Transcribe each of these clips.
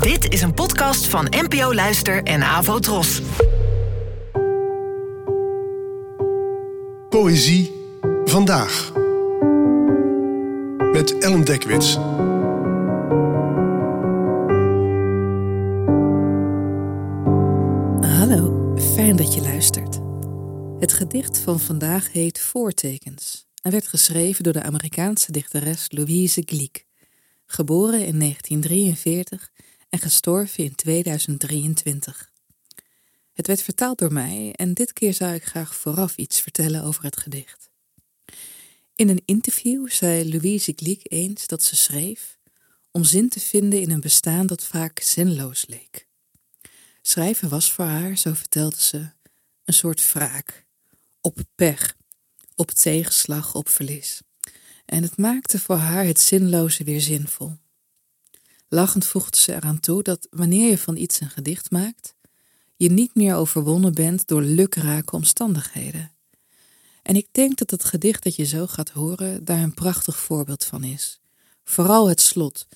Dit is een podcast van NPO Luister en Avo Tros. Poëzie vandaag. Met Ellen Dekwits. Hallo, fijn dat je luistert. Het gedicht van vandaag heet Voortekens en werd geschreven door de Amerikaanse dichteres Louise Glück, geboren in 1943 en gestorven in 2023. Het werd vertaald door mij en dit keer zou ik graag vooraf iets vertellen over het gedicht. In een interview zei Louise Glück eens dat ze schreef om zin te vinden in een bestaan dat vaak zinloos leek. Schrijven was voor haar, zo vertelde ze, een soort wraak, op pech, op tegenslag, op verlies. En het maakte voor haar het zinloze weer zinvol. Lachend voegde ze eraan toe dat wanneer je van iets een gedicht maakt, je niet meer overwonnen bent door lukrake omstandigheden. En ik denk dat het gedicht dat je zo gaat horen daar een prachtig voorbeeld van is. Vooral het slot,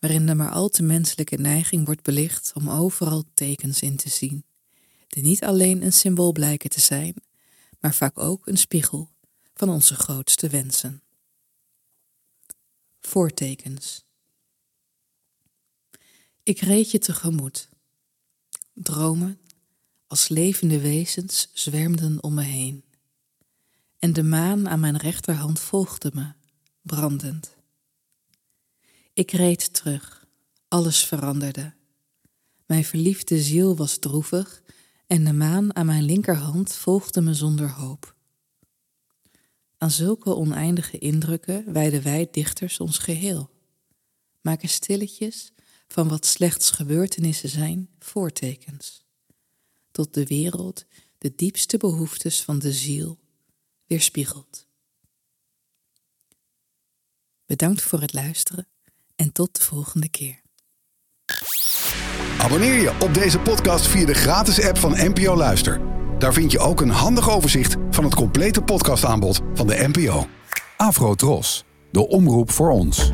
waarin de maar al te menselijke neiging wordt belicht om overal tekens in te zien, die niet alleen een symbool blijken te zijn, maar vaak ook een spiegel van onze grootste wensen. Voortekens. Ik reed je tegemoet. Dromen als levende wezens zwermden om me heen. En de maan aan mijn rechterhand volgde me, brandend. Ik reed terug, alles veranderde. Mijn verliefde ziel was droevig en de maan aan mijn linkerhand volgde me zonder hoop. Aan zulke oneindige indrukken wijden wij dichters ons geheel, maken stilletjes van wat slechts gebeurtenissen zijn voortekens, tot de wereld de diepste behoeftes van de ziel weerspiegelt. Bedankt voor het luisteren en tot de volgende keer. Abonneer je op deze podcast via de gratis app van NPO Luister. Daar vind je ook een handig overzicht van het complete podcastaanbod van de NPO. Afro Tros, de omroep voor ons.